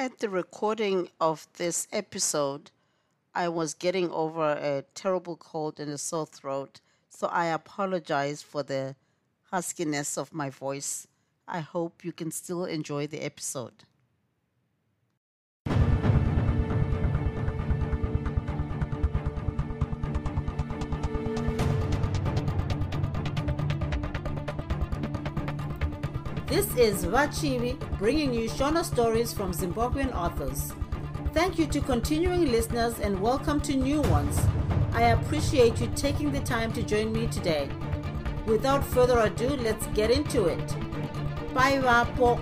At the recording of this episode, I was getting over a terrible cold and a sore throat, so I apologize for the huskiness of my voice. I hope you can still enjoy the episode. This is Vachivi bringing you Shona stories from Zimbabwean authors. Thank you to continuing listeners and welcome to new ones. I appreciate you taking the time to join me today. Without further ado, let's get into it. Bye, Vapo.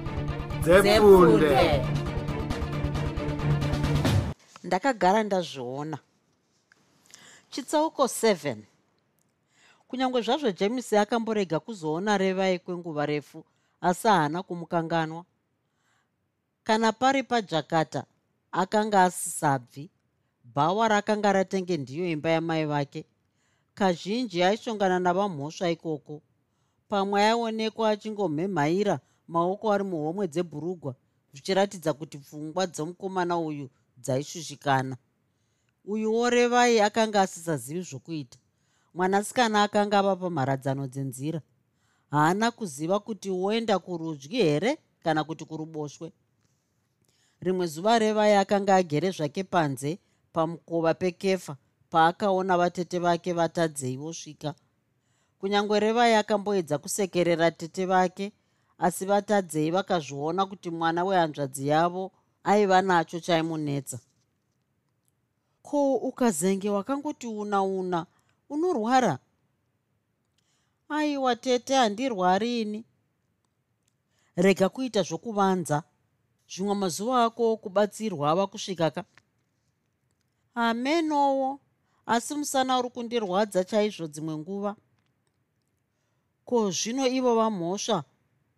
Ndakagara ndazviona chitsauko 7 kunyange zvazvo james akamborega kuzoona revai kwenguva refu asi haana kumukanganwa. Kana pari pajakata akanga asisabvi bhawa rakanga ratenge ndiyo imba yamai vake. Kazhinji aishongana navamhosva ikoko. Pamwe aionekwa achingomhemhaira maoko ari muhomwe dzebhurugwa zvichiratidza kuti pfungwa dzomukomana uyu dzaishushikana. Uyuwo revai akanga asisazivi zvokuita. Mwanasikana akanga ava pamharadzano dzenzira haana kuziva kuti woenda kurudyi here kana kuti kuruboshwe. Rimwe zuva revai akanga agere zvake panze pamukova pekefa paakaona vatete vake vatadzei vosvika kunyange revai akamboedza kusekerera tete vake asi vatadzei vakazviona kuti mwana wehanzvadzi yavo aiva nacho chaimunetsa. Ko ukazenge wakangoti una una unorwara aiwa tete handirwari ini. Rega kuita zvokuvanza. Zvimwe mazuva ako okubatsirwa ava kusvika ka. Amenowo asi musana uri kundirwadza chaizvo dzimwe nguva. Ko zvino ivo vamhosva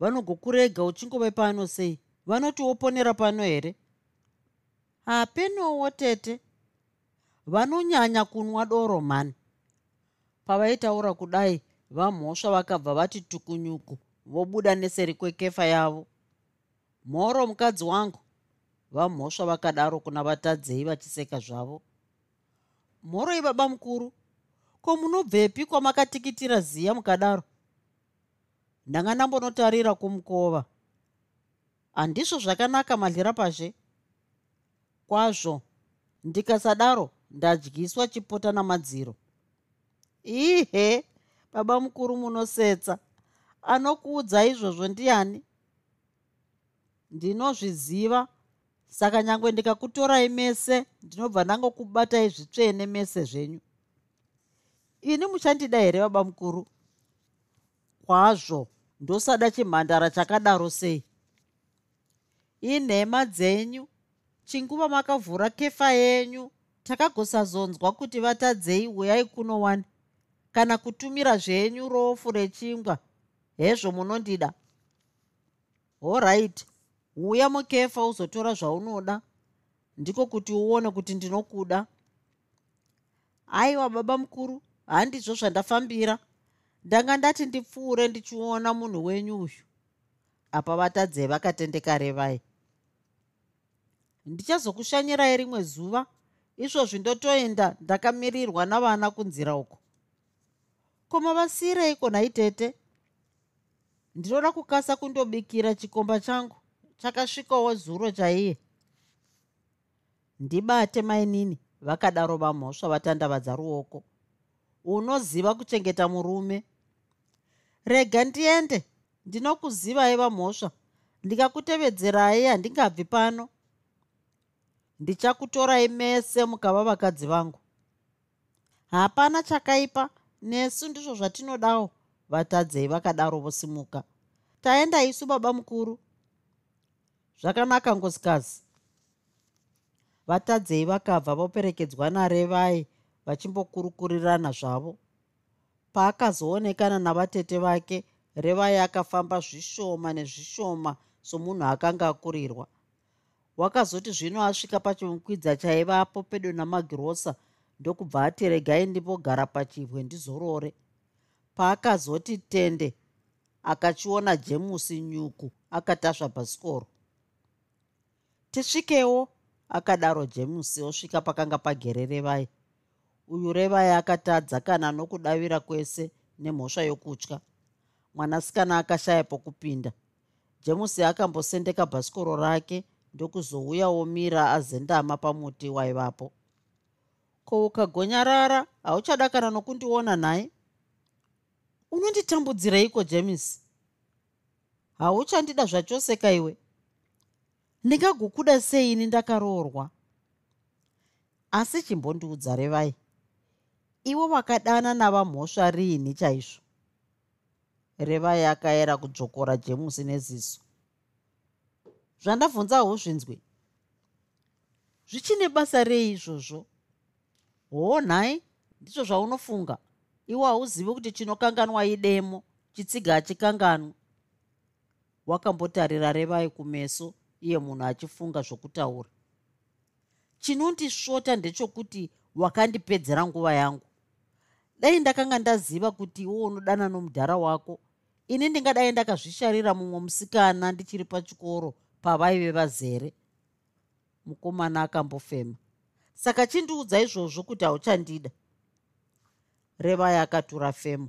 vanogokurega uchingove pano sei? Vanoti woponera pano here? Hapenowo tete. Vanonyanya kunwa doro mani pavaitaura kudai vamhosva vakabva vati tukunyuku vobuda neseri kwekefa yavo. Mhoro mukadzi wangu vamhosva vakadaro kuna vatadzei vachiseka zvavo. Mhoroi baba mukuru ko munobvepi kwamakatikitira ziya mukadaro? Ndanga ndambonotarira kumukova. Handizvo zvakanaka madlira pashe kwazvo ndikasadaro ndadyiswa chipota namadziro ihe baba mukuru munosetsa. Anokuudza izvozvo ndiani? Ndinozviziva. Saka nyange ndikakutorai mese ndinobva ndangokubatai zvitsvene mese zvenyu. Ini muchandida here baba mukuru? Kwazvo ndosada chimhandara chakadaro sei? Inhema dzenyu chinguva makavhura kefa yenyu takagosazonzwa kuti vatadzei uyai kuno wani kana kutumira zvenyu rofu rechingwa hezvo munondida? Oright uya mukefa uzotora zvaunoda. Ndiko kuti uone kuti ndinokuda. Aiwa baba mukuru handizvo zvandafambira. Ndanga ndati ndipfuure ndichiona munhu wenyu uyu. Apa vatadzei vakatendeka revai. Ndichazokushanyirai rimwe zuva izvozvi ndotoenda ndakamirirwa navana kunzira uko koma vasiyireiko nhai tete ndinoda kukasa kundobikira chikomba changu chakasvikawo zuro chaiye. Ndibate mainini vakadaro vamhosva vatandavadza ruoko. Unoziva kuchengeta murume? Rega ndiende ndinokuzivai vamhosva. Ndikakutevedzerai handingabvi pano. Ndichakutorai mese mukava vakadzi vangu. Hapana chakaipa nesu ndizvo zvatinodawo vatadzei vakadaro vosimuka. Taenda isu baba mukuru. Zvakanaka ngosikazi vatadzei vakabva voperekedzwa narevai vachimbokurukurirana zvavo. Paakazoonekana navatete vake revai akafamba zvishoma nezvishoma somunhu akanga akurirwa. Wakazoti zvino asvika pachimukwidza chaivapo pedo namagirosa ndokubva ati regai ndimbogara pachibwe ndizorore. Paakazoti tende akachiona jemusi nyuku akatasva bhasikoro tisvikewo akadaro jemusi osvika pakanga pagere revai uyu revai akati adzakana nokudavira kwese nemhosva yokutya. Mwanasikana akashaya pokupinda. Jemusi akambosendeka bhasikoro rake ndokuzouyawo mira azendama pamuti waivapo ko ukagonyarara hauchadakana nokundiona nhaye unonditambudzireiko james? Hauchandida zvachose kaiwe ndingagokuda seini ndakaroorwa? Asi chimbondiudza revai ivo vakadana navamhosva riini chaizvo? Revai akayera kudzvokora jemusi neziso. Zvandabvunza hauzvinzwi zvichine basa rei izvozvo hoo nhai ndizvo zvaunofunga. Iwo hauzivi kuti chinokanganwa idemo chitsiga hachikanganwa wakambotarira revai kumeso iye munhu achifunga zvokutaura. Chinondisvota ndechokuti wakandipedzera nguva yangu. Dai ndakanga ndaziva kuti iwo unodana nomudhara wako ini ndingadai ndakazvisharira mumwe musikana ndichiri pachikoro pavaive vazere. Mukomana akambofema saka chindiudza izvozvo kuti hauchandida. Revai akatura femo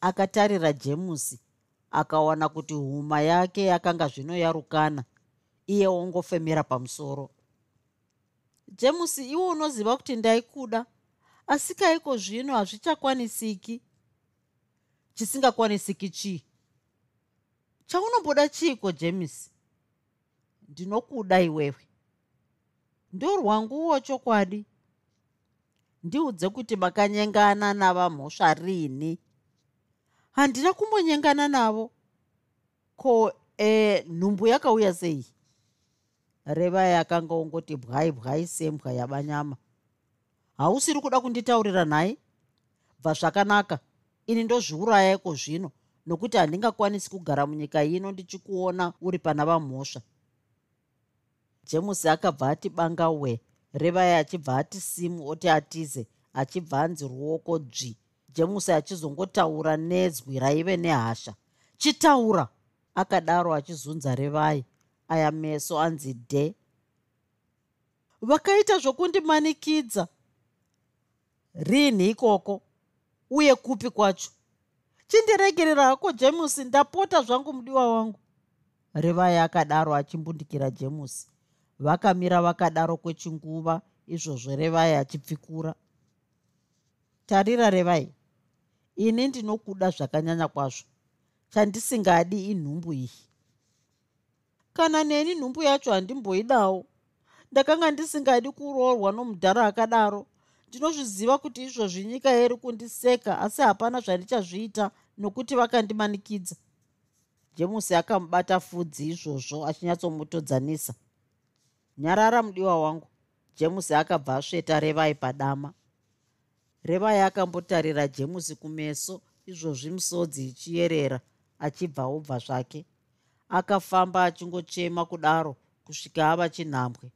akatarira jemusi akaona kuti huma yake yakanga zvino yarukana iye wongofemera pamusoro. Jemusi iwe unoziva kuti ndaikuda asi kaiko zvino hazvichakwanisiki chisingakwanisiki chii? Chaunomboda chiiko jemisi ndinokuda iwewe ndorwanguwo chokwadi. Ndiudze kuti makanyengana navamhosva rini. Handina kumbonyengana navo. Ko e nhumbu yakauya sei? Revai akanga ongoti bwai bwai sembwa yabanyama hausiri kuda kunditaurira nhai? Bva zvakanaka. Ini ndozviurayaiko zvino nokuti handingakwanisi kugara munyika ino ndichikuona uri pana vamhosva jemusi akabva ati banga we revai achibva ati simu oti atize achibva anzi ruoko dzvi. Jemusi achizongotaura nedzwi raive nehasha. Chitaura! Akadaro achizunza revai aya meso anzi dhe vakaita zvokundimanikidza. Rini ikoko? Uye kupi kwacho? Chindiregerera hako jemusi ndapota zvangu mudiwa wangu. Revai akadaro achimbundikira jemusi vakamira vakadaro kwechinguva izvozvo revai achipfikura tarira revai ini ndinokuda zvakanyanya kwazvo. Chandisingadi inhumbu iyi. Kana neni nhumbu yacho handimboidawo ndakanga ndisingadi kuroorwa nomudhara akadaro. Ndinozviziva kuti izvozvi nyika yeri kundiseka asi hapana zvandichazviita nokuti vakandimanikidza. Jemusi akamubata fudzi izvozvo achinyatsomutodzanisa nyarara mudiwa wangu. Jemusi akabva asveta revai padama. Revai akambotarira jemusi kumeso izvozvi musodzi ichiyerera achibva obva zvake. Akafamba achingochema kudaro kusvika ava chinhambwe.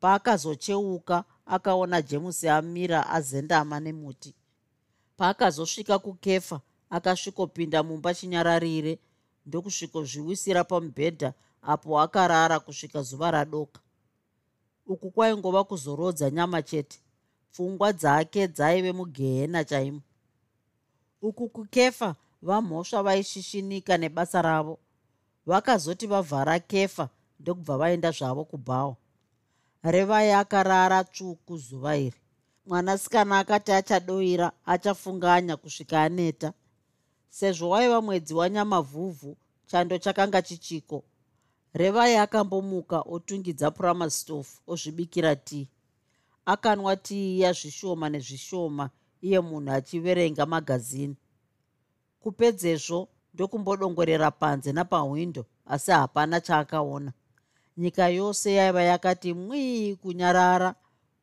Paakazocheuka akaona jemusi amira azendama nemuti. Paakazosvika kukefa akasvikopinda mumba chinyararire ndokusvikozviwisira pamubhedha apo akarara kusvika zuva radoka uku kwaingova kuzorodza nyama chete. Pfungwa dzake dzaive mugehena chaimo. Uku kukefa vamhosva vaishishinika nebasa ravo. Vakazoti vavhara kefa ndokubva vaenda zvavo kubhawa revai akarara tsvuku zuva iri. Mwanasikana akati achadoira achafunganya kusvika aneta. Sezvo waiva mwedzi wanyamavhuvhu chando chakanga chichiko revai akambomuka otungidza puramastofu ozvibikira tii akanwa tii yazvishoma nezvishoma iye munhu achiverenga magazini. Kupedzezvo ndokumbodongorera panze napahwindo asi hapana chaakaona. Nyika yose yaiva yakati mwii kunyarara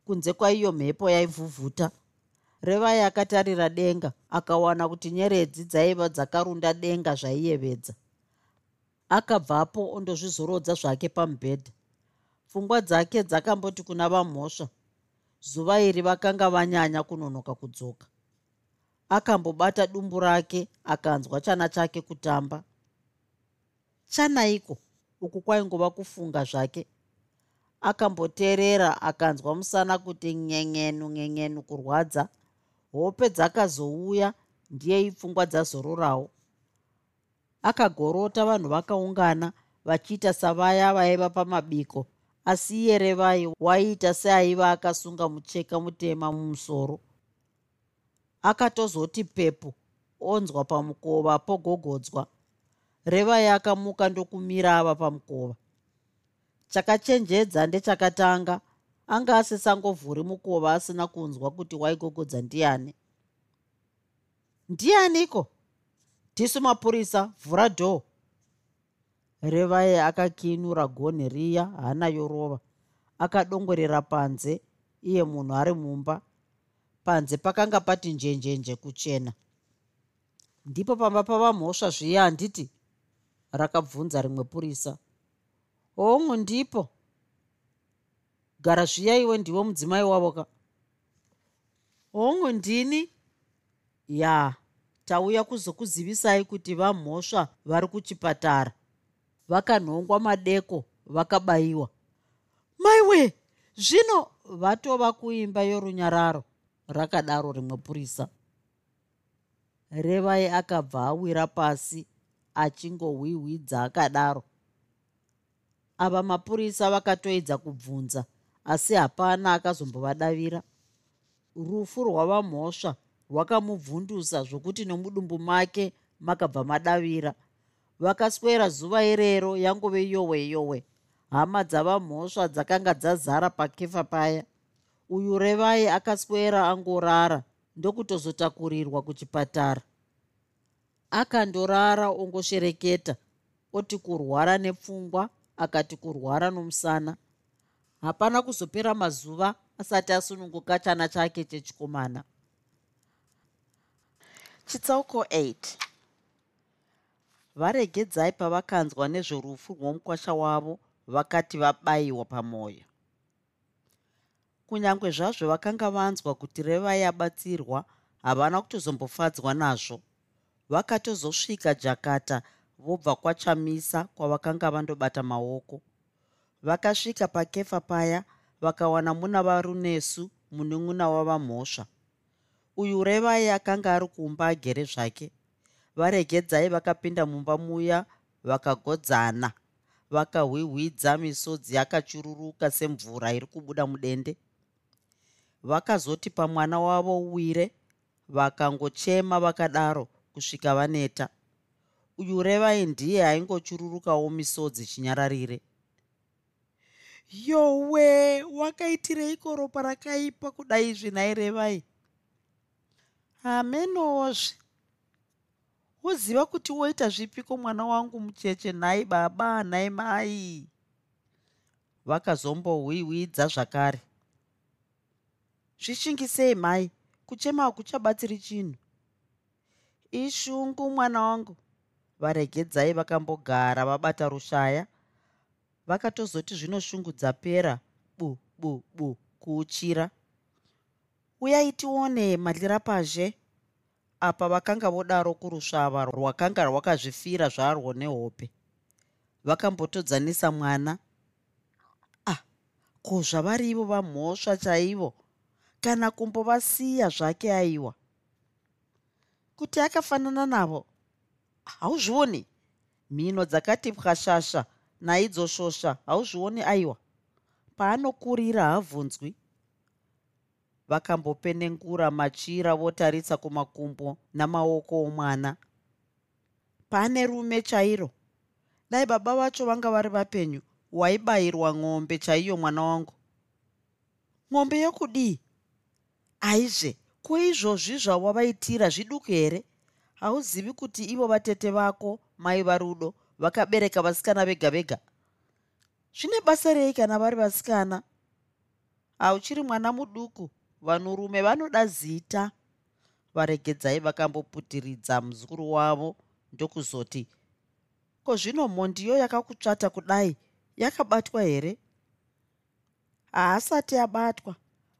kunze kwaiyo mhepo yaivhuvhuta. Revai akatarira denga akawana kuti nyeredzi dzaiva dzakarunda denga zvaiyevedza akabvapo ondozvizorodza zvake pamubhedha. Pfungwa dzake dzakamboti kuna vamhosva zuva iri vakanga vanyanya kunonoka kudzoka. Akambobata dumbu rake akanzwa chana chake kutamba. Chanaiko? Uku kwaingova kufunga zvake. Akamboteerera akanzwa musana kuti nyen'enu nyen'enu kurwadza. Hope dzakazouya ndiye ipfungwa dzazororawo akagorota vanhu vakaungana vachiita savaya vaiva pamabiko. Asi iye revai waiita seaiva akasunga mucheka mutema mumusoro? Akatozoti pepu onzwa pamukova pogogodzwa. Revai akamuka ndokumira ava pamukova. Chakachenjedza ndechakatanga. Anga asesangovhuri mukova asina kunzwa kuti waigogodza ndiani. Ndianiko tisu mapurisa vhura dhoo revai akakinura gonhi riya hana yorova. Akadongorera panze iye munhu ari mumba. Panze pakanga pati njenjenje kuchena. Ndipo pamba pava mhosva zviya handiti rakabvunza rimwe purisa. Hongu ndipo. Gara zviya iwe ndiwo mudzimai wavo ka. Hongu ndini? Ya tauya kuzokuzivisai kuti vamhosva vari kuchipatara. Vakanhongwa madeko vakabayiwa. Maiwe zvino vatova kuimba yorunyararo rakadaro rimwe purisa revai akabva awira pasi achingohwihwidza akadaro. Ava mapurisa vakatoedza kubvunza asi hapana akazombovadavira rufu rwavamhosva rwakamubvundusa zvokuti nomudumbu make makabva madavira. Vakaswera zuva irero yangove yowe yowe. Hama dzavamhosva dzakanga dzazara pakefa paya. Uyu revai akaswera angorara ndokutozotakurirwa kuchipatara. Akandorara ongoshereketa oti kurwara nepfungwa akati kurwara nomusana. Hapana kuzopera mazuva asati asununguka chana chake chechikomana chitsauko 8 varegedzai pavakanzwa nezverufu rwomukwasha wavo vakati vabayiwa pamwoyo kunyange zvazvo vakanga vanzwa kuti revai abatsirwa havana kutozombofadzwa nazvo. Vakatozosvika jakata vobva kwachamisa kwavakanga vandobata maoko. Vakasvika pakefa paya vakawana muna varunesu munun'una wavamhosva uyu revai akanga ari kumba agere zvake. Varegedzai vakapinda mumba muya vakagodzana vakahwihwidza misodzi yakachururuka semvura iri kubuda mudende. Vakazoti pamwana wavo uwire vakangochema vakadaro kusvika vaneta. Uyu revai ndiye aingochururukawo misodzi chinyararire. Yowe wakaitireiko ropa rakaipa kudai zvinairevai hamenozve woziva kuti woita zvipiko mwana wangu mucheche? Nhai baba nhai mai. Vakazombohwihwidza zvakare. Zvichingisei mai? Kuchema hakuchabatsiri chinhu. Ishungu mwana wangu. Varegedzai vakambogara vabata rushaya. Vakatozoti zvinoshungudza pera bu bu bu kuuchira uyai tione madlira pazhe apa vakanga vodaro kurusvava rwakanga rwakazvifira zvarwo nehope. Vakambotodzanisa mwana ah ko zvavarivo vamhosva chaivo kana kumbovasiya zvake aiwa? Kuti akafanana navo. Hauzvioni mhino dzakati pwashasha naidzoshosha hauzvioni aiwa? Paanokurira habvunzwi vakambopenengura machira votaritsa kumakumbo namaoko omwana. Pane rume chairo. Dai baba vacho vanga vari vapenyu waibayirwa ng'ombe chaiyo mwana wangu. Ng'ombe yokudii? Aizve ko izvozvi zvawavaitira zviduku here? Hauzivi kuti ivo vatete vako mai varudo vakabereka vasikana vega vega? Zvine basa rei kana vari vasikana? Hauchiri mwana muduku vanhurume vanoda zita. Varegedzai vakamboputiridza muzukuru wavo. Ndokuzoti ko zvino mhondiyo yakakutsvata kudai? Yakabatwa here? Haasati abatwa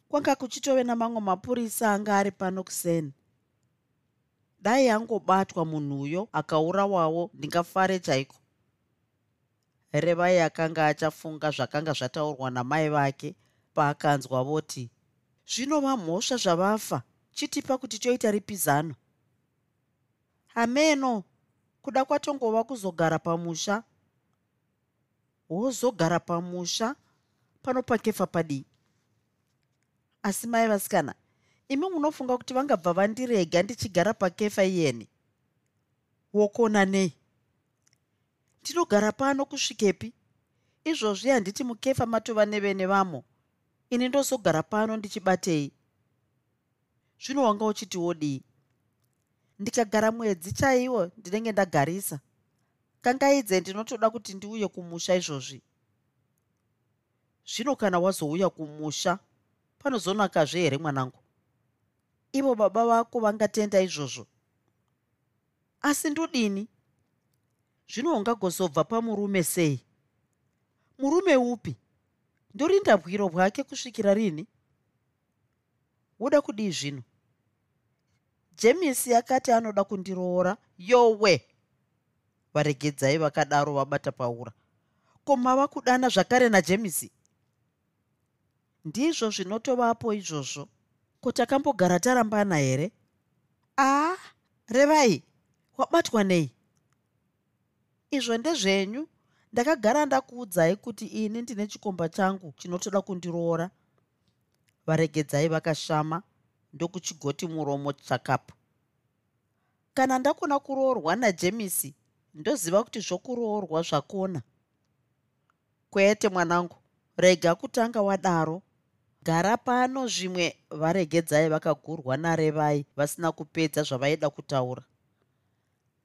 kwanga kuchitove namamwe mapurisa anga ari pano kuseni. Dai angobatwa munhuyo akaurawawo ndingafare chaiko? Revai akanga achafunga zvakanga zvataurwa namai vake paakanzwa voti zvinova mhosva zvavafa chitipa kuti toita ripi zano hameno kuda kwatongova kuzogara pamusha. Wozogara pamusha panopakefa padii? Asi mai vasikana imi munofunga kuti vangabva vandirega ndichigara pakefa iyeni? Wokona nei? Ndinogara pano kusvikepi? Izvozvi handiti mukefa matova nevene vamo ini ndozogara pano ndichibatei? Zvino wanga uchiti wodii ndikagara mwedzi chaiwo ndinenge ndagarisa? Kangaidze ndinotoda kuti ndiuye kumusha izvozvi? Zvino kana wazouya kumusha panozonakazve here mwanangu? Ivo baba vako vangatenda izvozvo. Asi ndodini? Zvino ungagozobva pamurume sei? Murume upi ndorinda bwiro bwake kusvikira rini? Woda kudii zvino? Jemisi akati anoda kundiroora yowe! Varegedzai vakadaro vabata paura. Ko mava kudana zvakare najemisi ndizvo zvinotovapo izvozvo. Ko takambogara tarambana here? Aa revai wabatwa nei? Izvo ndezvenyu ndakagara ndakuudzai kuti ini ndine chikomba changu chinotoda kundiroora. Varegedzai vakashama ndokuchigoti muromo chakapu. Kana ndakona kuroorwa najemisi ndoziva kuti zvokuroorwa zvakona. Kwete mwanangu rega kutanga wadaro. Gara pano zvimwe varegedzai vakagurwa narevai vasina kupedza zvavaida kutaura.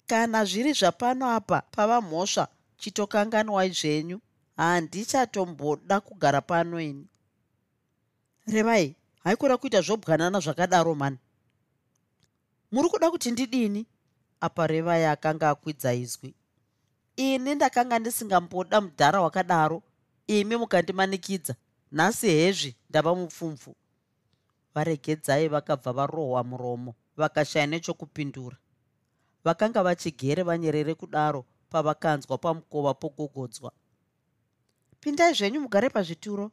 Kana zviri zvapano apa pava mhosva chitokanganwai zvenyu. Handichatomboda kugara pano ini. Revai haikura kuita zvobwanana zvakadaro mani. Muri kuda kuti ndidini? Apa revai akanga akwidza izwi. Ini ndakanga ndisingamboda mudhara wakadaro imi mukandimanikidza. Nhasi hezvi ndava mupfumvu varegedzai vakabva varohwa muromo vakashaya nechokupindura. Vakanga vachigere vanyerere kudaro pavakanzwa pamukova pogogodzwa. Pindai zvenyu mugare pazvituro.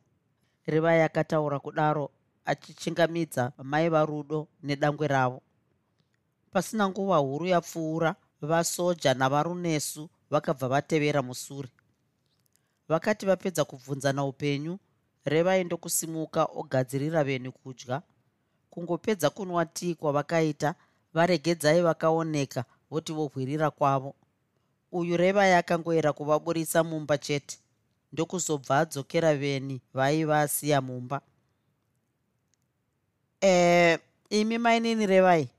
Revai akataura kudaro achichingamidza mai varudo nedangwe ravo. Pasina nguva huru yapfuura vasoja navarunesu vakabva vatevera musure vakati vapedza kubvunzana upenyu revai ndokusimuka ogadzirira venhu kudya. Kungopedza kunwa tii kwavakaita varegedzai vakaoneka voti vohwirira kwavo uyu revai akangoera kuvaburisa mumba chete. Ndokuzobva adzokera veni vaiva asiya mumba. E imi mainini revai?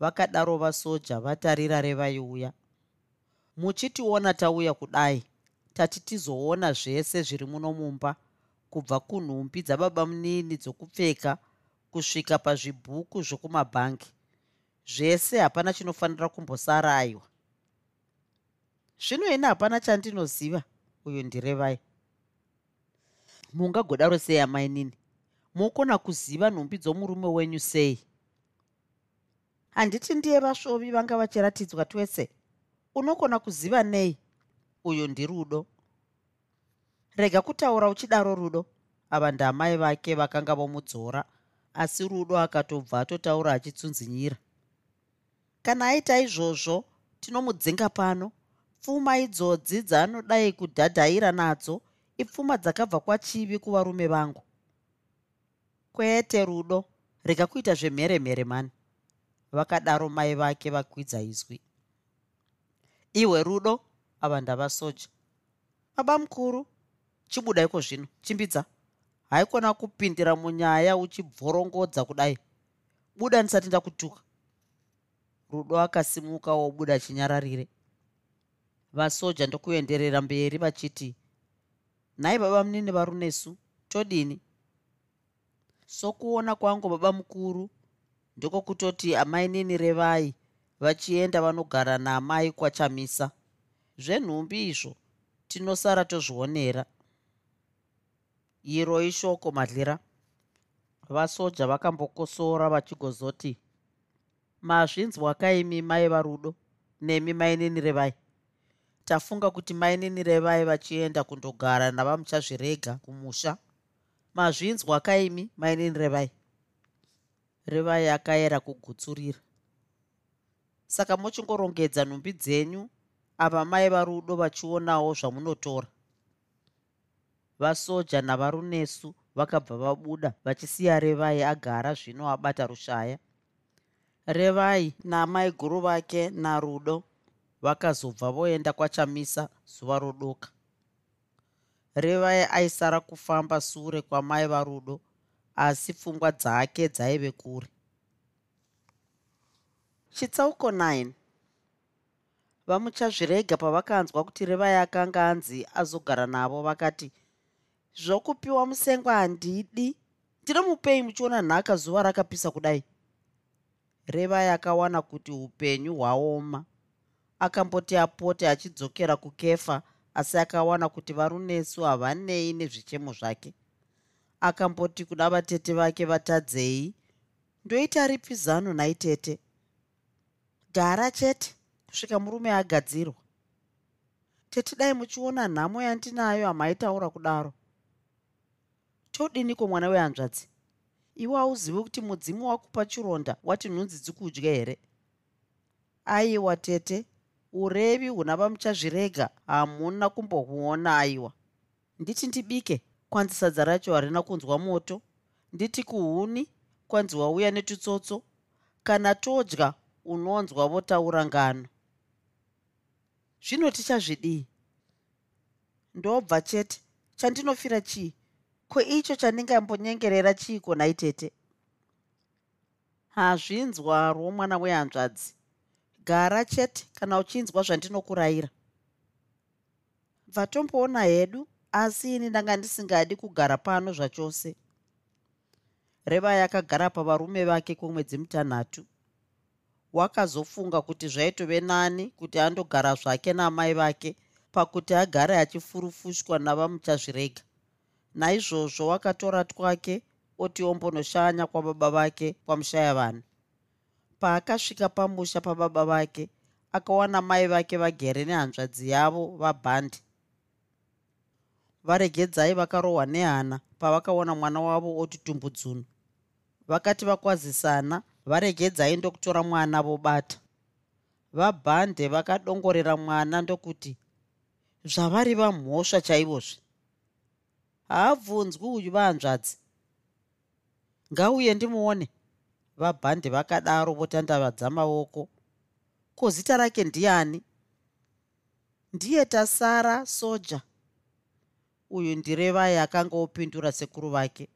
Vakadaro vasoja vatarira revai uya muchitiona tauya kudai? Tati tizoona zvese zviri muno mumba kubva kunhumbi dzababa munini dzokupfeka kusvika pazvibhuku zvokumabhangi. Zvese hapana chinofanira kumbosara aiwa zvino ina hapana chandinoziva uyu ndirevai mungagodaro sei amainini mokona kuziva nhumbi dzomurume wenyu sei? Handiti ndiye vasvovi vanga vachiratidzwa twese. Unokona kuziva nei? Uyu ndirudo rega kutaura uchidaro rudo. Ava ndaamai vake vakanga vomudzora asi rudo akatobva atotaura achitsunzinyira. Kana aita izvozvo tinomudzinga pano pfuma idzodzi dzaanodai kudhadhaira nadzo ipfuma dzakabva kwachivi kuvarume vangu. Kwete rudo rega kuita zvemheremhere mani. Vakadaro mai vake vakwidza izwi. Iwe rudo ava ndavasoja baba mukuru chibudaiko zvino chimbidza. Haikona kupindira munyaya uchibvorongodza kudai. Buda ndisati ndakutuka. Rudo akasimuka wobuda chinyararire vasoja ndokuenderera mberi vachiti nhai baba munini varunesu? Todini? Sokuona kwangu baba mukuru ndokokutoti amai nini revai vachienda vanogara naamai kwachamisa. Zvenhumbi izvo tinosara tozvionera. Iro ishoko madlira. Vasoja vakambokosora vachigozoti mazvinzwa kaimi mai varudo nemi mainini revai tafunga kuti mainini revai vachienda kundogara navamuchazvirega kumusha? Mazvinzwa kaimi mainini revai akayera kugutsurira. Saka mochingorongedza nhumbi dzenyu apa mai varudo vachionawo zvamunotora. Vasoja navarunesu vakabva vabuda vachisiya revai agara zvino abata rushaya. Revai namai guru vake narudo vakazobva voenda kwachamisa zuva rodoka revai aisara kufamba sure kwamai varudo asi pfungwa dzake dzaive kure. Chitsauko 9 vamuchazvirega pavakanzwa kuti revai akanga anzi azogara navo vakati zvokupiwa musengwa handidi? Ndinomupei muchiona nhaka zuva rakapisa kudai? Revai akawana kuti upenyu hwaoma akamboti apote achidzokera kukefa asi akawana kuti varunesu havanei nezvichemo zvake. Akamboti kuna vatete vake vatadzei ndoita ripi zano nhai tete? Gara chete kusvika murume agadzirwa. Tete dai muchiona nhamo yandinayo hamaitaura kudaro. Todiniko mwana wehanzvadzi? Iwe hauzivi kuti mudzimu wakupa chironda wati nhunzi dzikudya here? Aiwa tete urevi huna vamuchazvirega hamuna kumbohuona aiwa nditi ndibike kwanzi sadza racho harina kunzwa moto? Nditi kuhuni kwanzi wauya netutsotso kana todya unonzwa votaura ngano. Zvino tichazvidii ndobva chete chandinofira chii? Ko icho chandingambonyengerera chiiko nhai tete hazvinzwarwo mwana wehanzvadzi gara chete kana uchinzwa zvandinokurayira bvatomboona hedu asi ini ndanga ndisingadi kugara pano zvachose. Reva yakagara pavarume vake kwemwedzi mutanhatu. Wakazofunga kuti zvaitove nani kuti andogara zvake namai vake pakuti agare achifurufushwa navamuchazvirega. Naizvozvo wakatora twake oti ombonoshanya kwababa vake kwamushaya vanhu paakasvika pamusha pababa vake akawana mai vake vagere nehanzvadzi yavo vabhandi. Varegedzai vakarohwa nehana pavakaona mwana wavo oti tumbudzuno vakati vakwazisana varegedzai ndokutora mwana vobata vabhande vakadongorera mwana ndokuti zvavari vamhosva chaivozve. Haabvunzwi uyu vahanzvadzi. Ngauye ndimuone vabhande vakadaro votandavadza maoko. Ko zita rake ndiani? Ndiye tasara soja. Uyu ndirevai akanga opindura sekuru vake.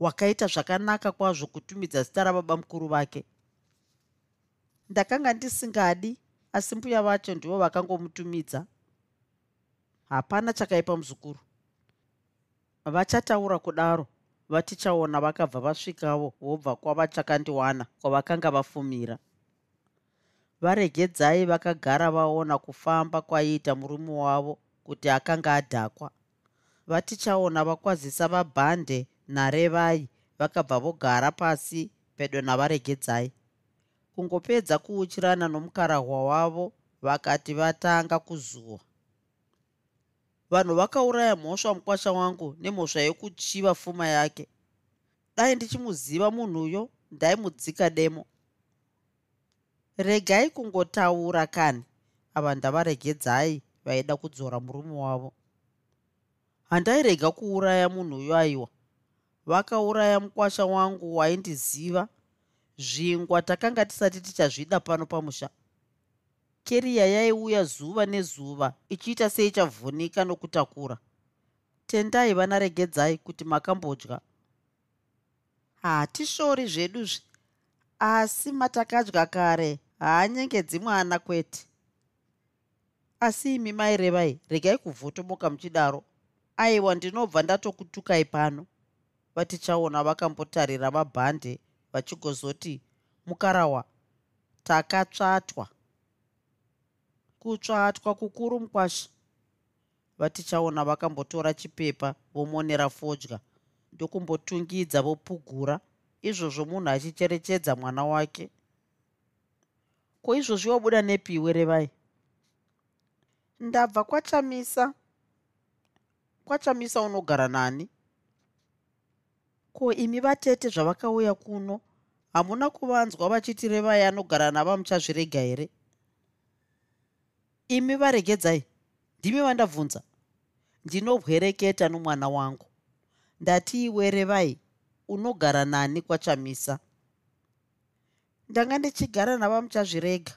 Wakaita zvakanaka kwazvo kutumidza zita rababa mukuru vake. Ndakanga ndisingadi asi mbuya vacho ndivo vakangomutumidza. Hapana chakaipa muzukuru. Vachataura kudaro vatichaona vakabva vasvikavo vobva kwavachakandiwana kwavakanga vafumira. Varegedzai vakagara vaona kufamba kwaiita murume wavo kuti akanga adhakwa. Vatichaona vakwazisa vabhande narevai vakabva vogara pasi pedo navaregedzai. Kungopedza kuuchirana nomukarahwa wavo vakati vatanga kuzuwa vanhu vakauraya mhosva mukwasha wangu nemhosva yekuchiva pfuma yake. Dai ndichimuziva munhuyo ndaimudzika demo. Regai kungotaura kani ava ndavaregedzai vaida kudzora murume wavo. Handairega kuuraya munhuyo aiwa. Vakauraya mukwasha wangu waindiziva zvingwa takanga tisati tichazvida pano pamusha keriya yaiuya zuva nezuva ichiita seichavhunika nokutakura. Tendai vana regedzai kuti makambodya. Hatishori zveduzve asi matakadya kare haanyengedzi mwana kwete. Asi imi mairevai regai kuvhotomoka muchidaro. Aiwa ndinobva ndatokutukai pano. Vatichaona vakambotarira vabhande vachigozoti mukarahwa takatsvatwa kutsvatwa kukuru mukwasha vatichaona vakambotora chipepa vomonera fodya. Ndokumbotungidza vopugura. Izvozvo munhu achicherechedza mwana wake. Ko izvozvi wabuda nepiwe revai? Ndabva kwachamisa. Kwachamisa unogara nani? Ko imi vatete zvavakauya kuno? Hamuna kuvanzwa vachiti revai anogara nava muchazvirega here imi varegedzai. Ndimi vandabvunza. Ndinobwereketa nomwana wangu. Ndati iwe revai unogara nani kwachamisa? Ndanga ndichigara nava muchazvirega.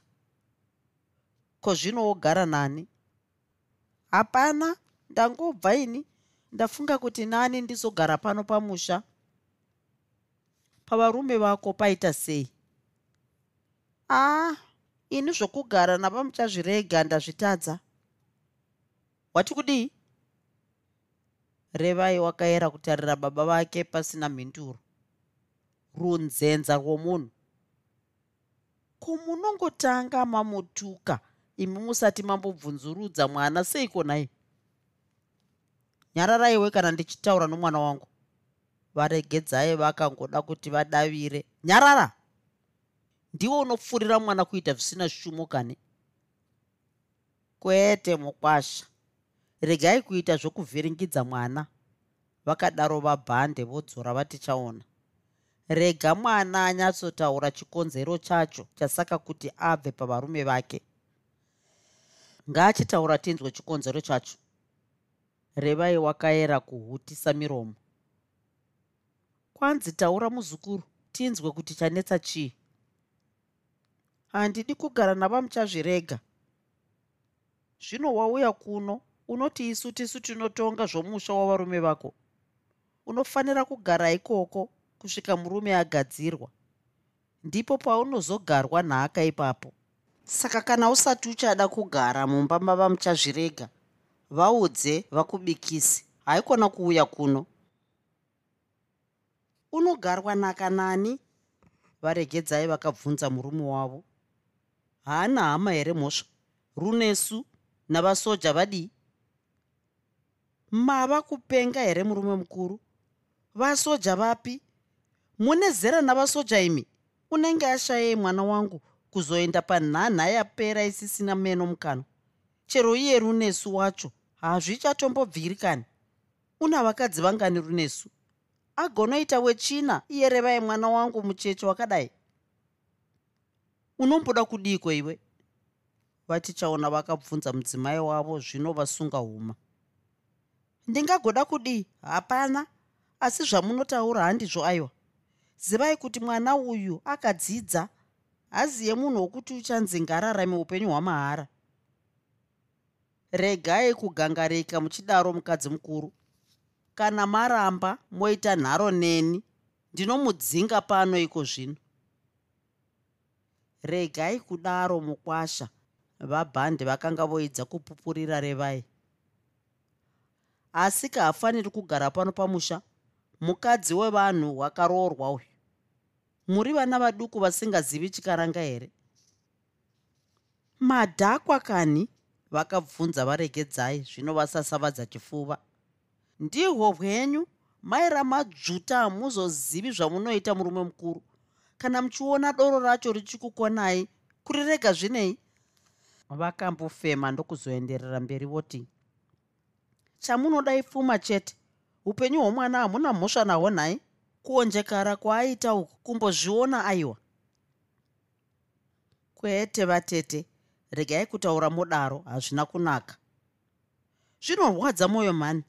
Ko zvino wogara nani? Hapana ndangobva ini. Ndafunga kuti nani ndizogara pano pamusha. Pavarume vako paita sei? Aa ini zvokugara nava muchazvirega ndazvitadza wati kudii? Revai wakayera kutarira baba vake pasina mhinduro. Runzenza rwomunhu. Ko munongotanga mamutuka? Imi musati mambobvunzurudza mwana seiko nai? Nyararaiwe kana ndichitaura nomwana wangu. Varegedzai vakangoda kuti vadavire. Nyarara ndiwo unopfurira mwana kuita zvisina shumo kani? Kwete mukwasha. Regai kuita zvokuvhiringidza mwana. Vakadaro vabhande vodzora vatichaona. Rega mwana anyatsotaura chikonzero chacho chasaka kuti abve pavarume vake. Ngaachitaura tinzwe chikonzero chacho. Revai wakayera kuhutisa miromo. Kwanzi taura muzukuru tinzwe kuti chanetsa chii handidi kugara nava muchazvirega. Zvino wauya kuno unoti isu tisu tinotonga zvomusha wavarume vako. Unofanira kugara ikoko kusvika murume agadzirwa. Ndipo paunozogarwa nhaka ipapo. Saka kana usati uchada kugara mumba mava muchazvirega vaudze vakubikisi haikona kuuya kuno. Unogarwa nhaka nani? Varegedzai vakabvunza murume wavo haana hama here mhosva? Runesu navasoja vadii? Mava kupenga here murume mukuru? Vasoja vapi? Mune zera navasoja imi? Unenge ashayai mwana wangu kuzoenda panhanha yapera isisina meno mukano chero iye runesu wacho hazvichatombobviri kani una vakadzi vangani runesu? Agonoita wechina iye revai mwana wangu mucheche wakadai unomboda kudiko iwe? Vatichaona vakabvunza mudzimai wavo zvino vasunga huma. Ndingagoda kudii? Hapana. Asi zvamunotaura handizvo aiwa. Zivai kuti mwana uyu akadzidza haziye munhu wokuti uchanzi ngararame upenyu hwamahara. Regai kugangarika muchidaro mukadzi mukuru. Kana maramba moita nharo neni ndinomudzinga pano iko zvino regai kudaro mukwasha. Vabhande vakanga voedza kupupurira revai. Asi kahafaniri kugara pano pamusha. Mukadzi wevanhu wakaroorwa uyu. Muri vana vaduku vasingazivi chikaranga here? Madhakwa kani? Vakabvunza varegedzai zvino vasasavadza chifuva ndihwo hwenyu maira madzvuta hamuzozivi zvamunoita murume mukuru kana muchiona doro racho richikukonai kurirega zvinei? Vakambofema ndokuzoenderera mberi voti chamunoda ipfuma chete. Upenyu hwomwana hamuna mhosva nahwo nhai. Kuonjekara kwaaita uku kumbozviona aiwa. Kwete vatete regai kutaura modaro hazvina kunaka. Zvinorwadza mwoyo mhani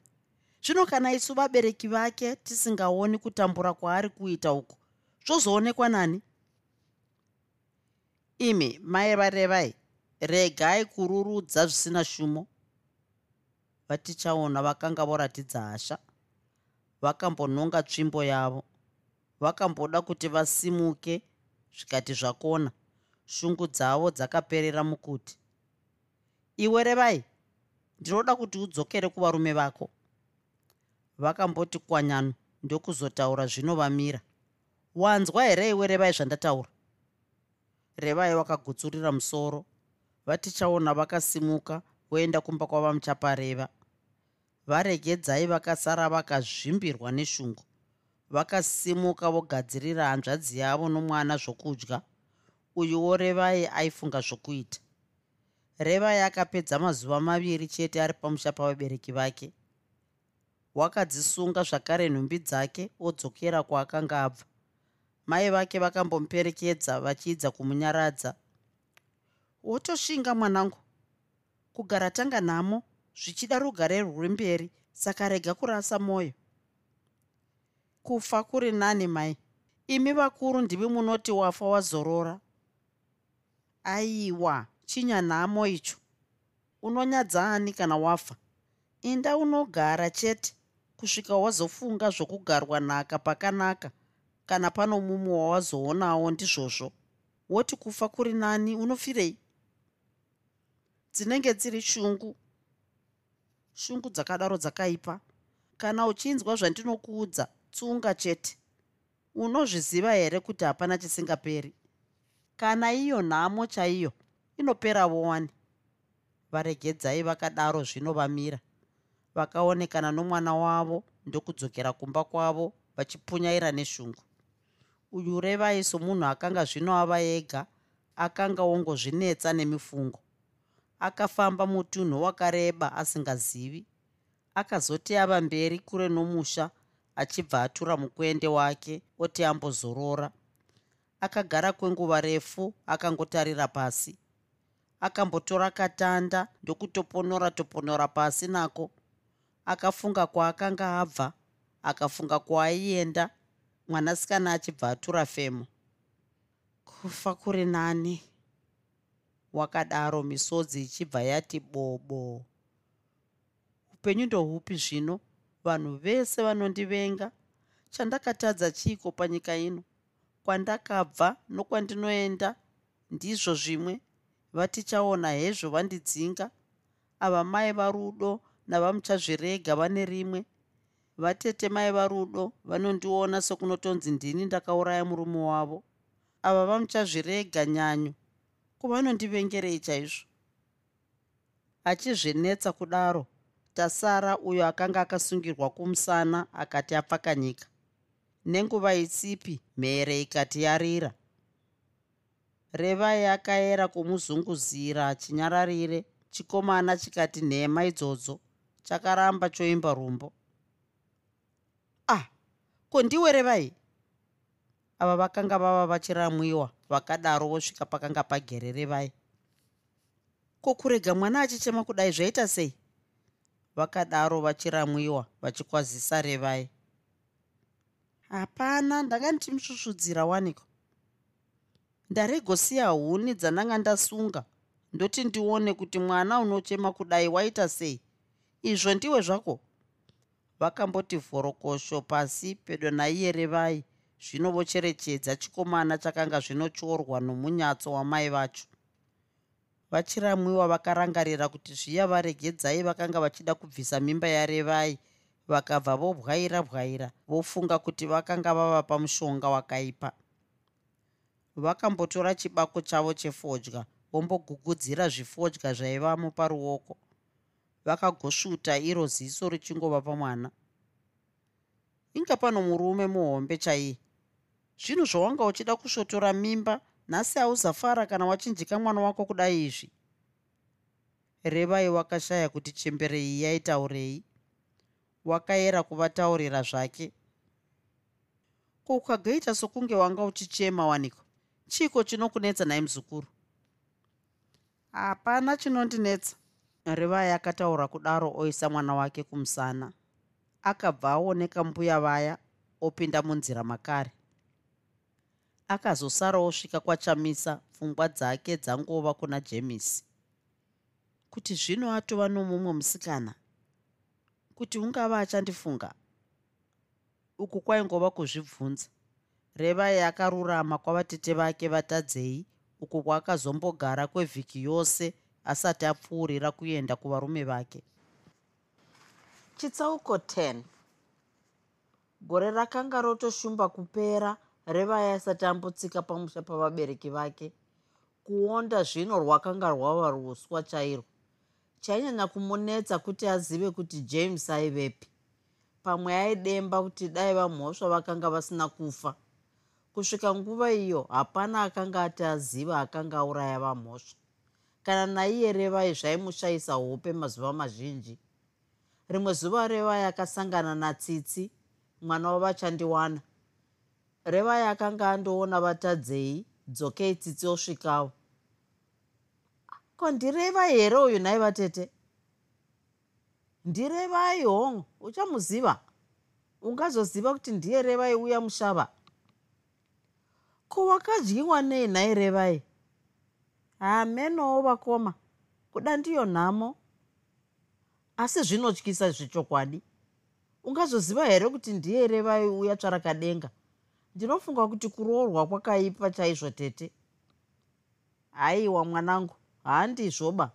zvino kana isu vabereki vake tisingaoni kutambura kwaari kuita uku zvozoonekwa nani? Imi mai varevai regai kururudza zvisina shumo. Vatichaona vakanga voratidza hasha vakambononga tsvimbo yavo vakamboda kuti vasimuke zvikati zvakona. Shungu dzavo dzakaperera mukuti. Iwe revai ndinoda kuti udzokere kuvarume vako. Vakamboti kwanyano ndokuzotaura zvino vamira wanzwa here iwe revai zvandataura? Revai wakagutsurira musoro vatichaona vakasimuka voenda kumba kwava muchapareva. Varegedzai vakasara vakazvimbirwa neshungu. Vakasimuka vogadzirira hanzvadzi yavo nomwana zvokudya uyuwo revai aifunga zvokuita. Revai akapedza mazuva maviri chete ari pamusha pavabereki vake. Wakadzisunga zvakare nhumbi dzake odzokera kwaakanga abva mai vake vakambomuperekedza vachiidza kumunyaradza wotoshinga mwanangu. Kugara tanga nhamo zvichida rugare rwuri mberi saka rega kurasa mwoyo kufa kuri nani mai? Imi vakuru ndimi munoti wafa wazorora. Aiwa chinyanhamo icho. Unonyadza ani kana wafa? Inda unogara chete kusvika wazofunga zvokugarwa nhaka pakanaka kana pano mumwe wawazoonawo ndizvozvo. Woti kufa kuri nani unofirei? Dzinenge dziri shungu. Shungu dzakadaro dzakaipa. Kana uchinzwa zvandinokuudza tsunga chete. Unozviziva here kuti hapana chisingaperi? Kana iyo nhamo chaiyo inopera wowani varegedzai vakadaro zvino vamira. Vakaonekana nomwana wavo ndokudzokera kumba kwavo vachipunyaira neshungu uyu revai somunhu akanga zvino ava ega akanga wongozvinetsa nemifungo. Akafamba mutunhu wakareba asingazivi akazoti ava mberi kure nomusha achibva atura mukwende wake oti ambozorora. Akagara kwenguva refu akangotarira pasi. Akambotora katanda ndokutoponora toponora pasi nako. Akafunga kwaakanga abva akafunga kwaaienda mwanasikana achibva atura femo kufa kuri nani? Wakadaro misodzi ichibva yati bobo. Upenyu ndohupi zvino. Vanhu vese vanondivenga. Chandakatadza chiiko panyika ino? Kwandakabva nokwandinoenda ndizvo zvimwe vatichaona hezvo vandidzinga. Ava mai varudo navamuchazvirega vane rimwe vatete mai varudo vanondiona sekunotonzi ndini ndakauraya murume wavo. Ava vamuchazvirega nyanyu kuvanondivengerei chaizvo. Achizvinetsa kudaro tasara uyo akanga akasungirwa kumusana akati apfakanyika nenguva itsipi mhere ikati yarira. Revai akaera kumuzunguzira chinyararire chikomana chikati nhema idzodzo chakaramba choimba rumbo ko ndiwe revai? Ava vakanga vava vachiramwiwa vakadaro vosvika pakanga pagere revai. Ko kurega mwana achichema kudai zvaita sei? Vakadaro vachiramwiwa vachikwazisa revai. Hapana ndanga ndichimusvusvudzira waniko? Ndaregosiya huni dzandanga ndasunga ndoti ndione kuti mwana unochema kudai waita sei? Izvo ndiwe zvako vakamboti vhorokosho pasi pedo naiye revai zvino vocherechedza chikomana chakanga zvinotyorwa nomunyatso wamai vacho. Vachiramwiwa vakarangarira kuti zviya varegedzai vakanga vachida kubvisa mimba yarevai vakabva vobwaira bwaira vofunga kuti vakanga vava pamushonga wakaipa. Vakambotora chibako chavo chefodya vombogugudzira zvifodya zvaivamo paruoko vakagosvuta iro ziso richingova pamwana. Inga pano murume muhombe chaiye. Zvinhu zvawanga uchida kusvotora mimba nhasi hauzafara kana wachinjika mwana wako kudai izvi. Revai wakashaya kuti chemberei yaitaurei wakayera kuvataurira zvake. Ko ukagaita sokunge wanga uchichema waniko? Chiko chinokunetsa nai muzukuru? Hapana chinondinetsa revai akataura kudaro oisa mwana wake kumusana. Akabva aoneka mbuya vaya opinda munzira makare. Akazosara osvika kwachamisa pfungwa dzake dzangova kuna jemisi kuti zvino atova nomumwe musikana? Kuti ungava achandifunga? Uku kwaingova kuzvibvunza. Revai akarurama kwavatete vake vatadzei uku kwaakazombogara kwevhiki yose asati apfuurira kuenda kuvarume vake. Chitsauko 10 gore rakanga rotoshumba kupera revaya asati ambotsika pamusha pavabereki vake kuonda zvino rwakanga rwava ruuswa chairwo chainyanya kumunetsa kuti azive kuti james aivepi. Pamwe aidemba kuti dai vamhosva vakanga vasina kufa. Kusvika nguva iyo hapana akanga ati aziva akanga auraya vamhosva kana naiye revai zvaimushayisa hope mazuva mazhinji. Rimwe zuva revai akasangana natsitsi mwana wavachandiwana revai akanga andoona vatadzei dzokei tsitsi osvikawo ko ndirevai here uyu nhai vatete? Ndirevai hongu uchamuziva? Ungazoziva kuti ndiye revai uya mushava? Ko wakadyiwa nei nhai revai hamenowo vakoma. Kuda ndiyo nhamo. Asi zvinotyisa zvechokwadi. Ungazoziva here kuti ndiye revai uya tsvarakadenga? Ndinofunga kuti kuroorwa kwakaipa chaizvo tete. Haiwa mwanangu handizvoba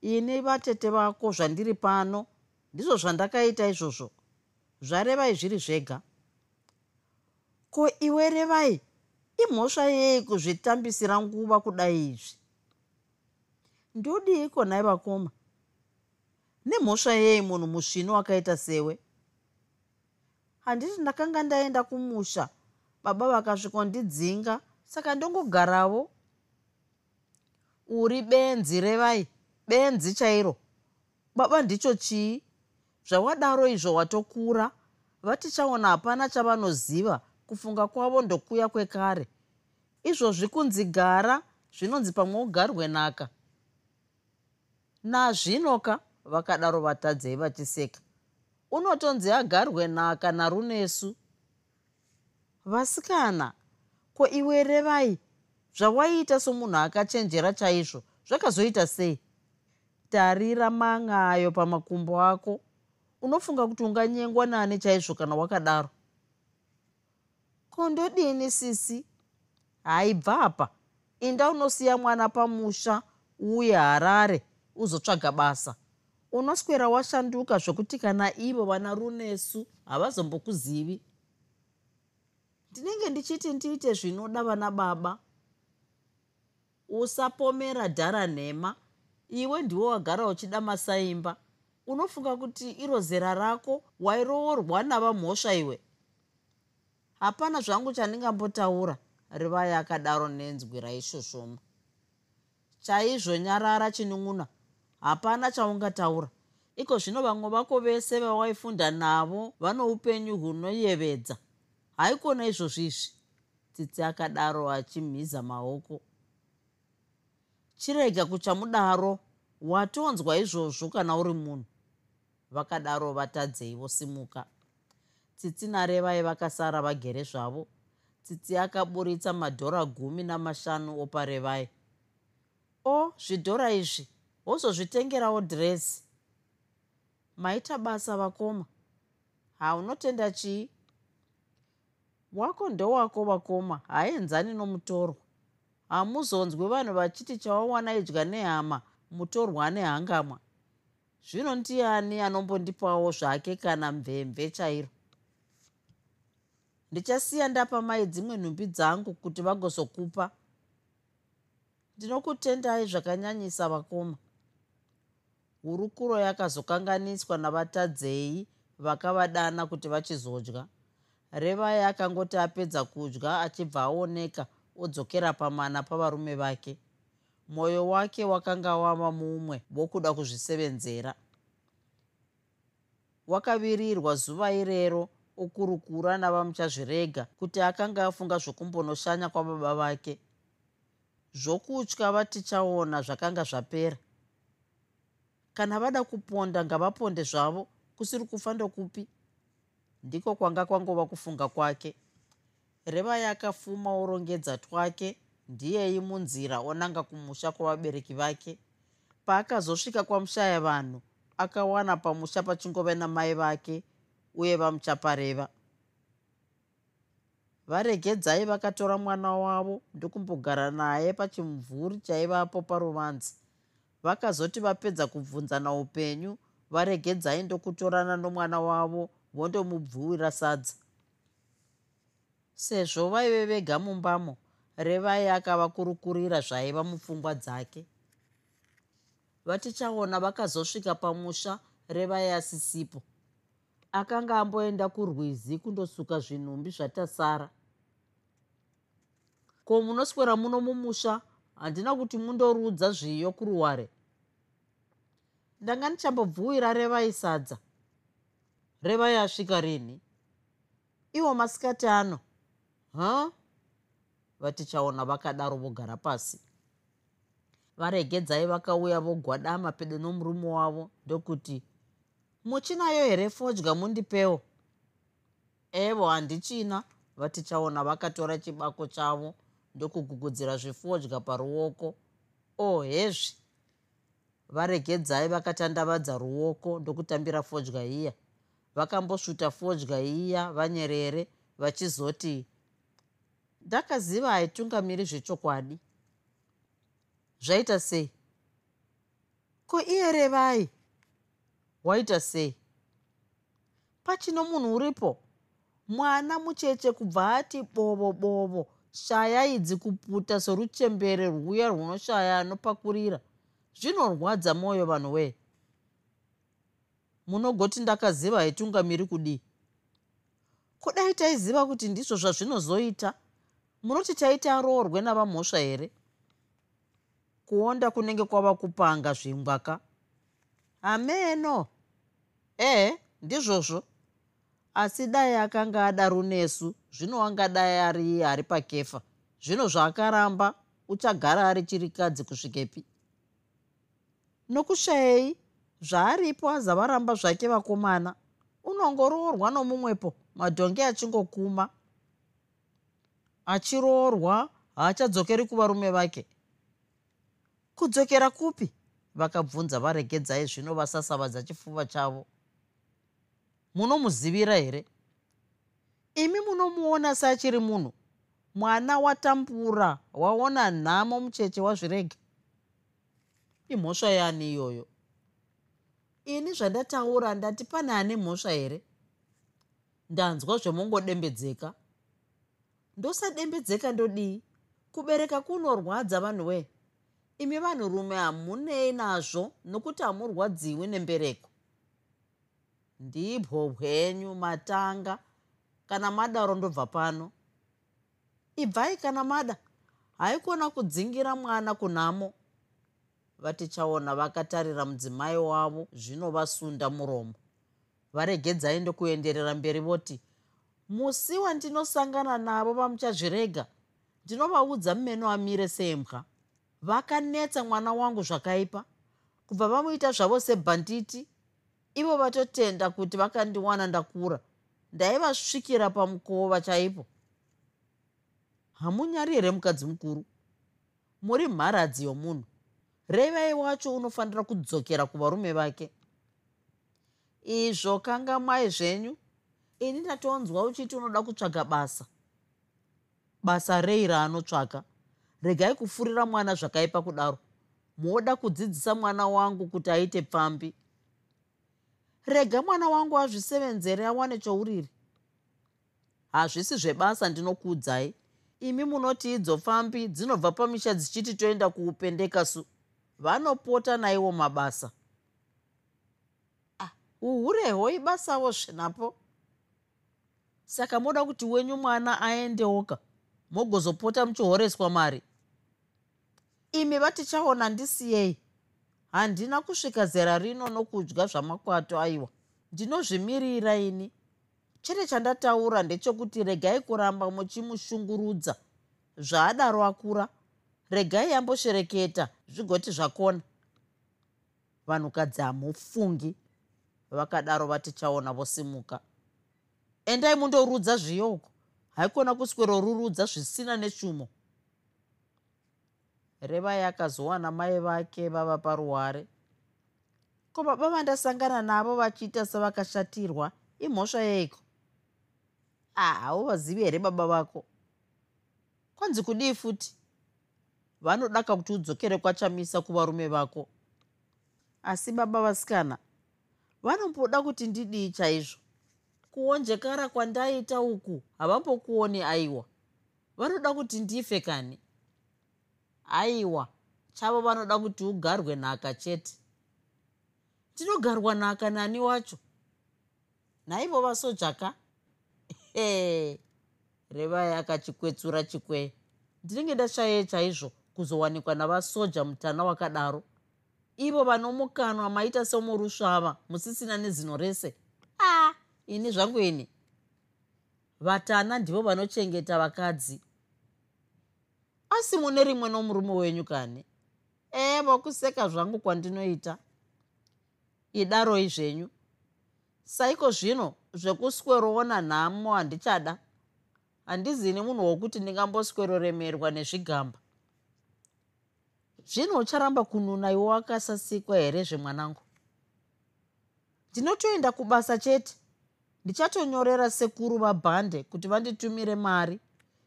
ini vatete vako zvandiri pano ndizvo zvandakaita izvozvo. Zvarevai zviri zvega. Ko iwe revai imhosva yei kuzvitambisira nguva kudai izvi ndodiiko nhai vakoma nemhosva yei munhu musvino wakaita sewe? Handiti ndakanga ndaenda kumusha baba vakasvikondidzinga saka ndongogarawo. Uri benzi revai benzi chairo. Baba ndicho chii? Zvawadaro izvo watokura vatichaona hapana chavanoziva kufunga kwavo ndokuya kwekare. Izvozvi kunzi gara zvinonzi pamwe ugarwe naka nazvinoka vakadaro vatadzei vachiseka. Unotonzi agarwe naka narunesu. Vasikana ko iwe revai zvawaiita somunhu akachenjera chaizvo zvakazoita sei? Tarira man'ayo pamakumbo ako. Unofunga kuti unganyengwa nani chaizvo kana wakadaro? Kondodini sisi? Haibva apa. Inda unosiya mwana pamusha uye harare uzotsvaga basa. Unoswera washanduka zvokuti kana ivo vana runesu havazombokuzivi. Ndinenge ndichiti ndiite zvinoda vana baba. Usapomera dhara nhema. Iwe ndiwe wagara uchida masaimba. Unofunga kuti iro zera rako wairoorwa navamhosva iwe. Hapana zvangu chandingambotaura rivai akadaro nenzwi raishoshoma chaizvo nyarara chinun'una hapana chaungataura. Iko zvino vamwe vako vese vawaifunda navo vano upenyu hunoyevedza. Haikona izvozvo izvi. Tsitsi akadaro achimhiza maoko. Chirega kuchamudaro watonzwa izvozvo kana uri munhu. Vakadaro vatadzei vosimuka tsitsi narevai vakasara vagere zvavo. Tsitsi akaburitsa madhora gumi namashanu oparevai. O zvidhora izvi wozozvitengerawo dhiresi maita basa vakoma. Haunotenda chii? Wako ndowako vakoma. Haenzani nomutorwa. Hamuzonzwi vanhu vachiti chawawana idya nehama mutorwa nehangamwa zvino ndiani anombondipawo zvake kana mvemve chairo? Ndichasiya ndapa mai dzimwe nhumbi dzangu kuti vagozokupa. Ndinokutendai zvakanyanyisa vakoma hurukuro yakazokanganiswa navatadzei vakavadana kuti vachizodya. Revai akangoti apedza kudya achibva aoneka odzokera pamana pavarume vake. Mwoyo wake wakanga wava mumwe wokuda kuzvisevenzera. Wakavirirwa zuva irero okurukura navamuchazvirega kuti akanga afunga zvokumbonoshanya kwababa vake. Zvokutya vatichaona zvakanga zvapera kana vada kuponda ngavaponde zvavo. Kusiri kufa ndokupi. Ndiko kwanga kwangova kufunga kwake. Revai akafuma orongedza twake. Ndiyei munzira onanga kumusha kwavabereki vake. Paakazosvika kwamushaya vanhu akawana pamusha pachingove namai vake uye vamuchapareva. Varegedzai vakatora mwana wavo ndokumbogara naye pachimumvuri chaivapo paruvanzi vakazoti vapedza kubvunzana upenyu varegedzai ndokutorana nomwana wavo vondomubvuwira sadza. Sezvo vaive vega mumbamo revai akavakurukurira zvaiva mupfungwa dzake. Vatichaona vakazosvika pamusha revai asisipo. Akanga amboenda kurwizi kundosuka zvinhumbi zvatasara. Ko munoswera muno mumusha handina kuti mundorudza zviyo kuruware. Ndanga ndichambobvuwira revai sadza revai asvika rini. Iwo masikati ano. Ha vatichaona vakadaro vogara pasi. Varegedzai vakauya vogwadama pedo nomurume wavo ndokuti muchinayo here fodya mundipewo? Evo handichina vatichaona vakatora chibako chavo ndokugugudzira zvifodya paruoko. O oh, hezvi. Varegedzai vakatandavadza ruoko ndokutambira fodya iya. Vakambosvuta fodya iya vanyerere vachizoti ndakaziva haitungamiri zvechokwadi. Zvaita sei? Ko iye revai? Waita sei? Pachino munhu uripo. Mwana mucheche kubva ati bovo bovo shaya idzi kuputa soruchembere rwuya rwunoshaya anopakurira. Zvinorwadza mwoyo vanhu wee munogoti ndakaziva haitungamiri kudii? Kudai taiziva kuti ndizvo zvazvinozoita? Munoti taiti aroorwe navamhosva here? Kuonda kunenge kwava kupanga zvingwaka? Ameno! Ehe ndizvozvo asi dai akanga ada runesu zvino angadai ari ari pakefa. Zvino zvaakaramba uchagara ari chirikadzi kusvikepi. Nokushayei zvaaripo azavaramba zvake vakomana. Unongoroorwa nomumwepo madhongi achingokuma. Achiroorwa haachadzokeri kuvarume vake. Kudzokera kupi? Vakabvunza varegedzai zvino vasasavadza chifuva chavo munomuzivira here? Imi munomuona seachiri munhu mwana watambura waona nhamo mucheche wazvirega imhosva yani iyoyo? Ini zvandataura ndati pane ane mhosva here? Ndanzwa zvemongodembedzeka ndosadembedzeka ndodii? Kubereka kunorwadza vanhu wee imi vanhurume hamunei nazvo nokuti hamurwadziwi nembereko ndibwo hwenyu matanga. Kana madaro ndobva pano? Ibvai kana mada. Haikona kudzingira mwana kunhamo vatichaona vakatarira mudzimai wavo zvinovasunda muromo. Varegedzai ndokuenderera mberi voti musi wandinosangana navo vamuchazvirega ndinovaudza mumeno amire sembwa. Vakanetsa mwana wangu zvakaipa. Kubva vamuita zvavo sebhanditi ivo vatotenda kuti vakandiwana ndakura. Ndaivasvikira pamukova chaipo hamunyari here mukadzi mukuru? Muri mharadzi yomunhu. Revai wacho unofanira kudzokera kuvarume vake. Izvo kanga mai zvenyu? Ini ndatonzwa uchiti unoda kutsvaga basa. Basa rei raanotsvaka regai kufurira mwana zvakaipa kudaro. Moda kudzidzisa mwana wangu kuti aite pfambi rega mwana wangu azvisevenzere awane chouriri. Hazvisi zvebasa ndinokuudzai. Imi munoti idzo pfambi dzinobva pamisha dzichiti toenda kuupendeka su vanopota naiwo mabasa. Ah, uhureho ibasawo svenapo saka moda kuti wenyu mwana aendewoka mogozopota muchihoreswa mari. Imi vatichaona ndisiyei handina kusvika zera rino nokudya zvamakwato aiwa. Ndinozvimirira ini. Chete chandataura ndechekuti regai kuramba muchimushungurudza. Zvaadaro akura regai yamboshereketa zvigoti zvakona. Vanhukadzi hamufungi vakadaro vatichaona vosimuka. Endai mundorudza zviyoko haikona kuswerorurudza zvisina neshumo revai akazowana mai vake vava paruware. Ko baba vandasangana navo vachiita sevakashatirwa imhosva yeiko? A hauvazivi here baba vako? Kwanzi kudii futi? Vanodaka kuti udzokere kwachamisa kuvarume vako. Asi baba vasikana vanomboda kuti ndidii chaizvo? Kuonjekara kwandaita uku havambokuoni aiwa. Vanoda kuti ndife kani aiwa chavo vanoda kuti ugarwe nhaka chete. Ndinogarwa nhaka nani wacho? Naivo vasojaka e revai akachikwetsura chikwee ndinenge ndashayei chaizvo kuzowanikwa navasoja mutana wakadaro. Ivo vanomukanwa maita semurusvava musisina nezino rese. A ah, ini zvangu ini. Vatana ndivo vanochengeta vakadzi asi mune rimwe nomurume wenyu kani? Evo kuseka zvangu kwandinoita. Idaroi zvenyu saiko zvino zvekusweroona nhamo handichada? Handizini munhu wokuti ndingambosweroremerwa nezvigamba. Zvino ucharamba kununa iwo akasasikwa here zvemwanangu? Ndinotoenda kubasa chete. Ndichatonyorera sekuru vabhande kuti vanditumire mari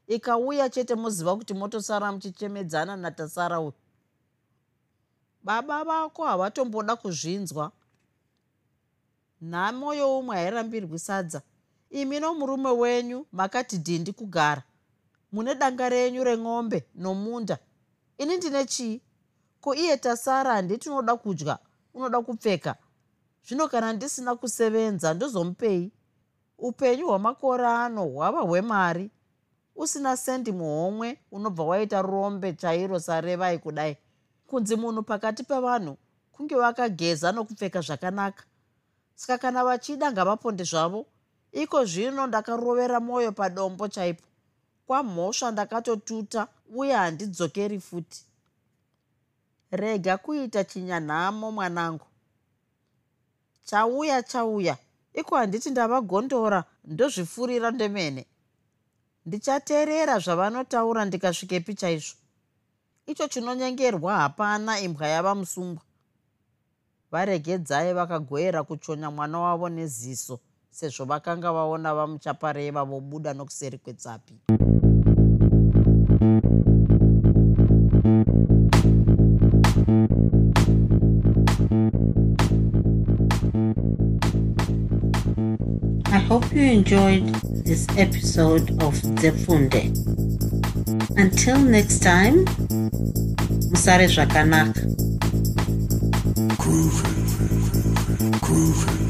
ikauya chete muziva kuti motosara muchichemedzana natasara uyu. Baba vako havatomboda kuzvinzwa. Nhamo youmwe hairambirwi sadza. Imi nomurume wenyu makati dhindi kugara. Mune danga renyu remombe nomunda. Ini ndine chii? Ko iye tasara handiti unoda kudya unoda kupfeka? Zvino kana ndisina kusevenza ndozomupei upenyu hwamakore ano hwava hwemari usina sendi muhomwe unobva waita rombe chairo sarevai kudai. Kunzi munhu pakati pevanhu kunge vakageza nokupfeka zvakanaka. Saka kana vachida ngavaponde zvavo iko zvino ndakarovera mwoyo padombo chaipo. Kwamhosva ndakatotuta uye handidzokeri futi. Rega kuita chinyanhamo mwanangu. Chauya chauya. Iko handiti ndavagondora ndozvifurira ndemene ndichateerera zvavanotaura ndikasvikepi chaizvo. Icho chinonyengerwa hapana imbwa yava musungwa. Varegedzai vakagoyera kuchonya mwana wavo neziso sezvo vakanga vaona vamuchapareva vobuda nokuseri kwetsapi. I hope you enjoyed this episode of the Zefunde. Until next time, Musare Zvakanaka. Groovy. Groovy.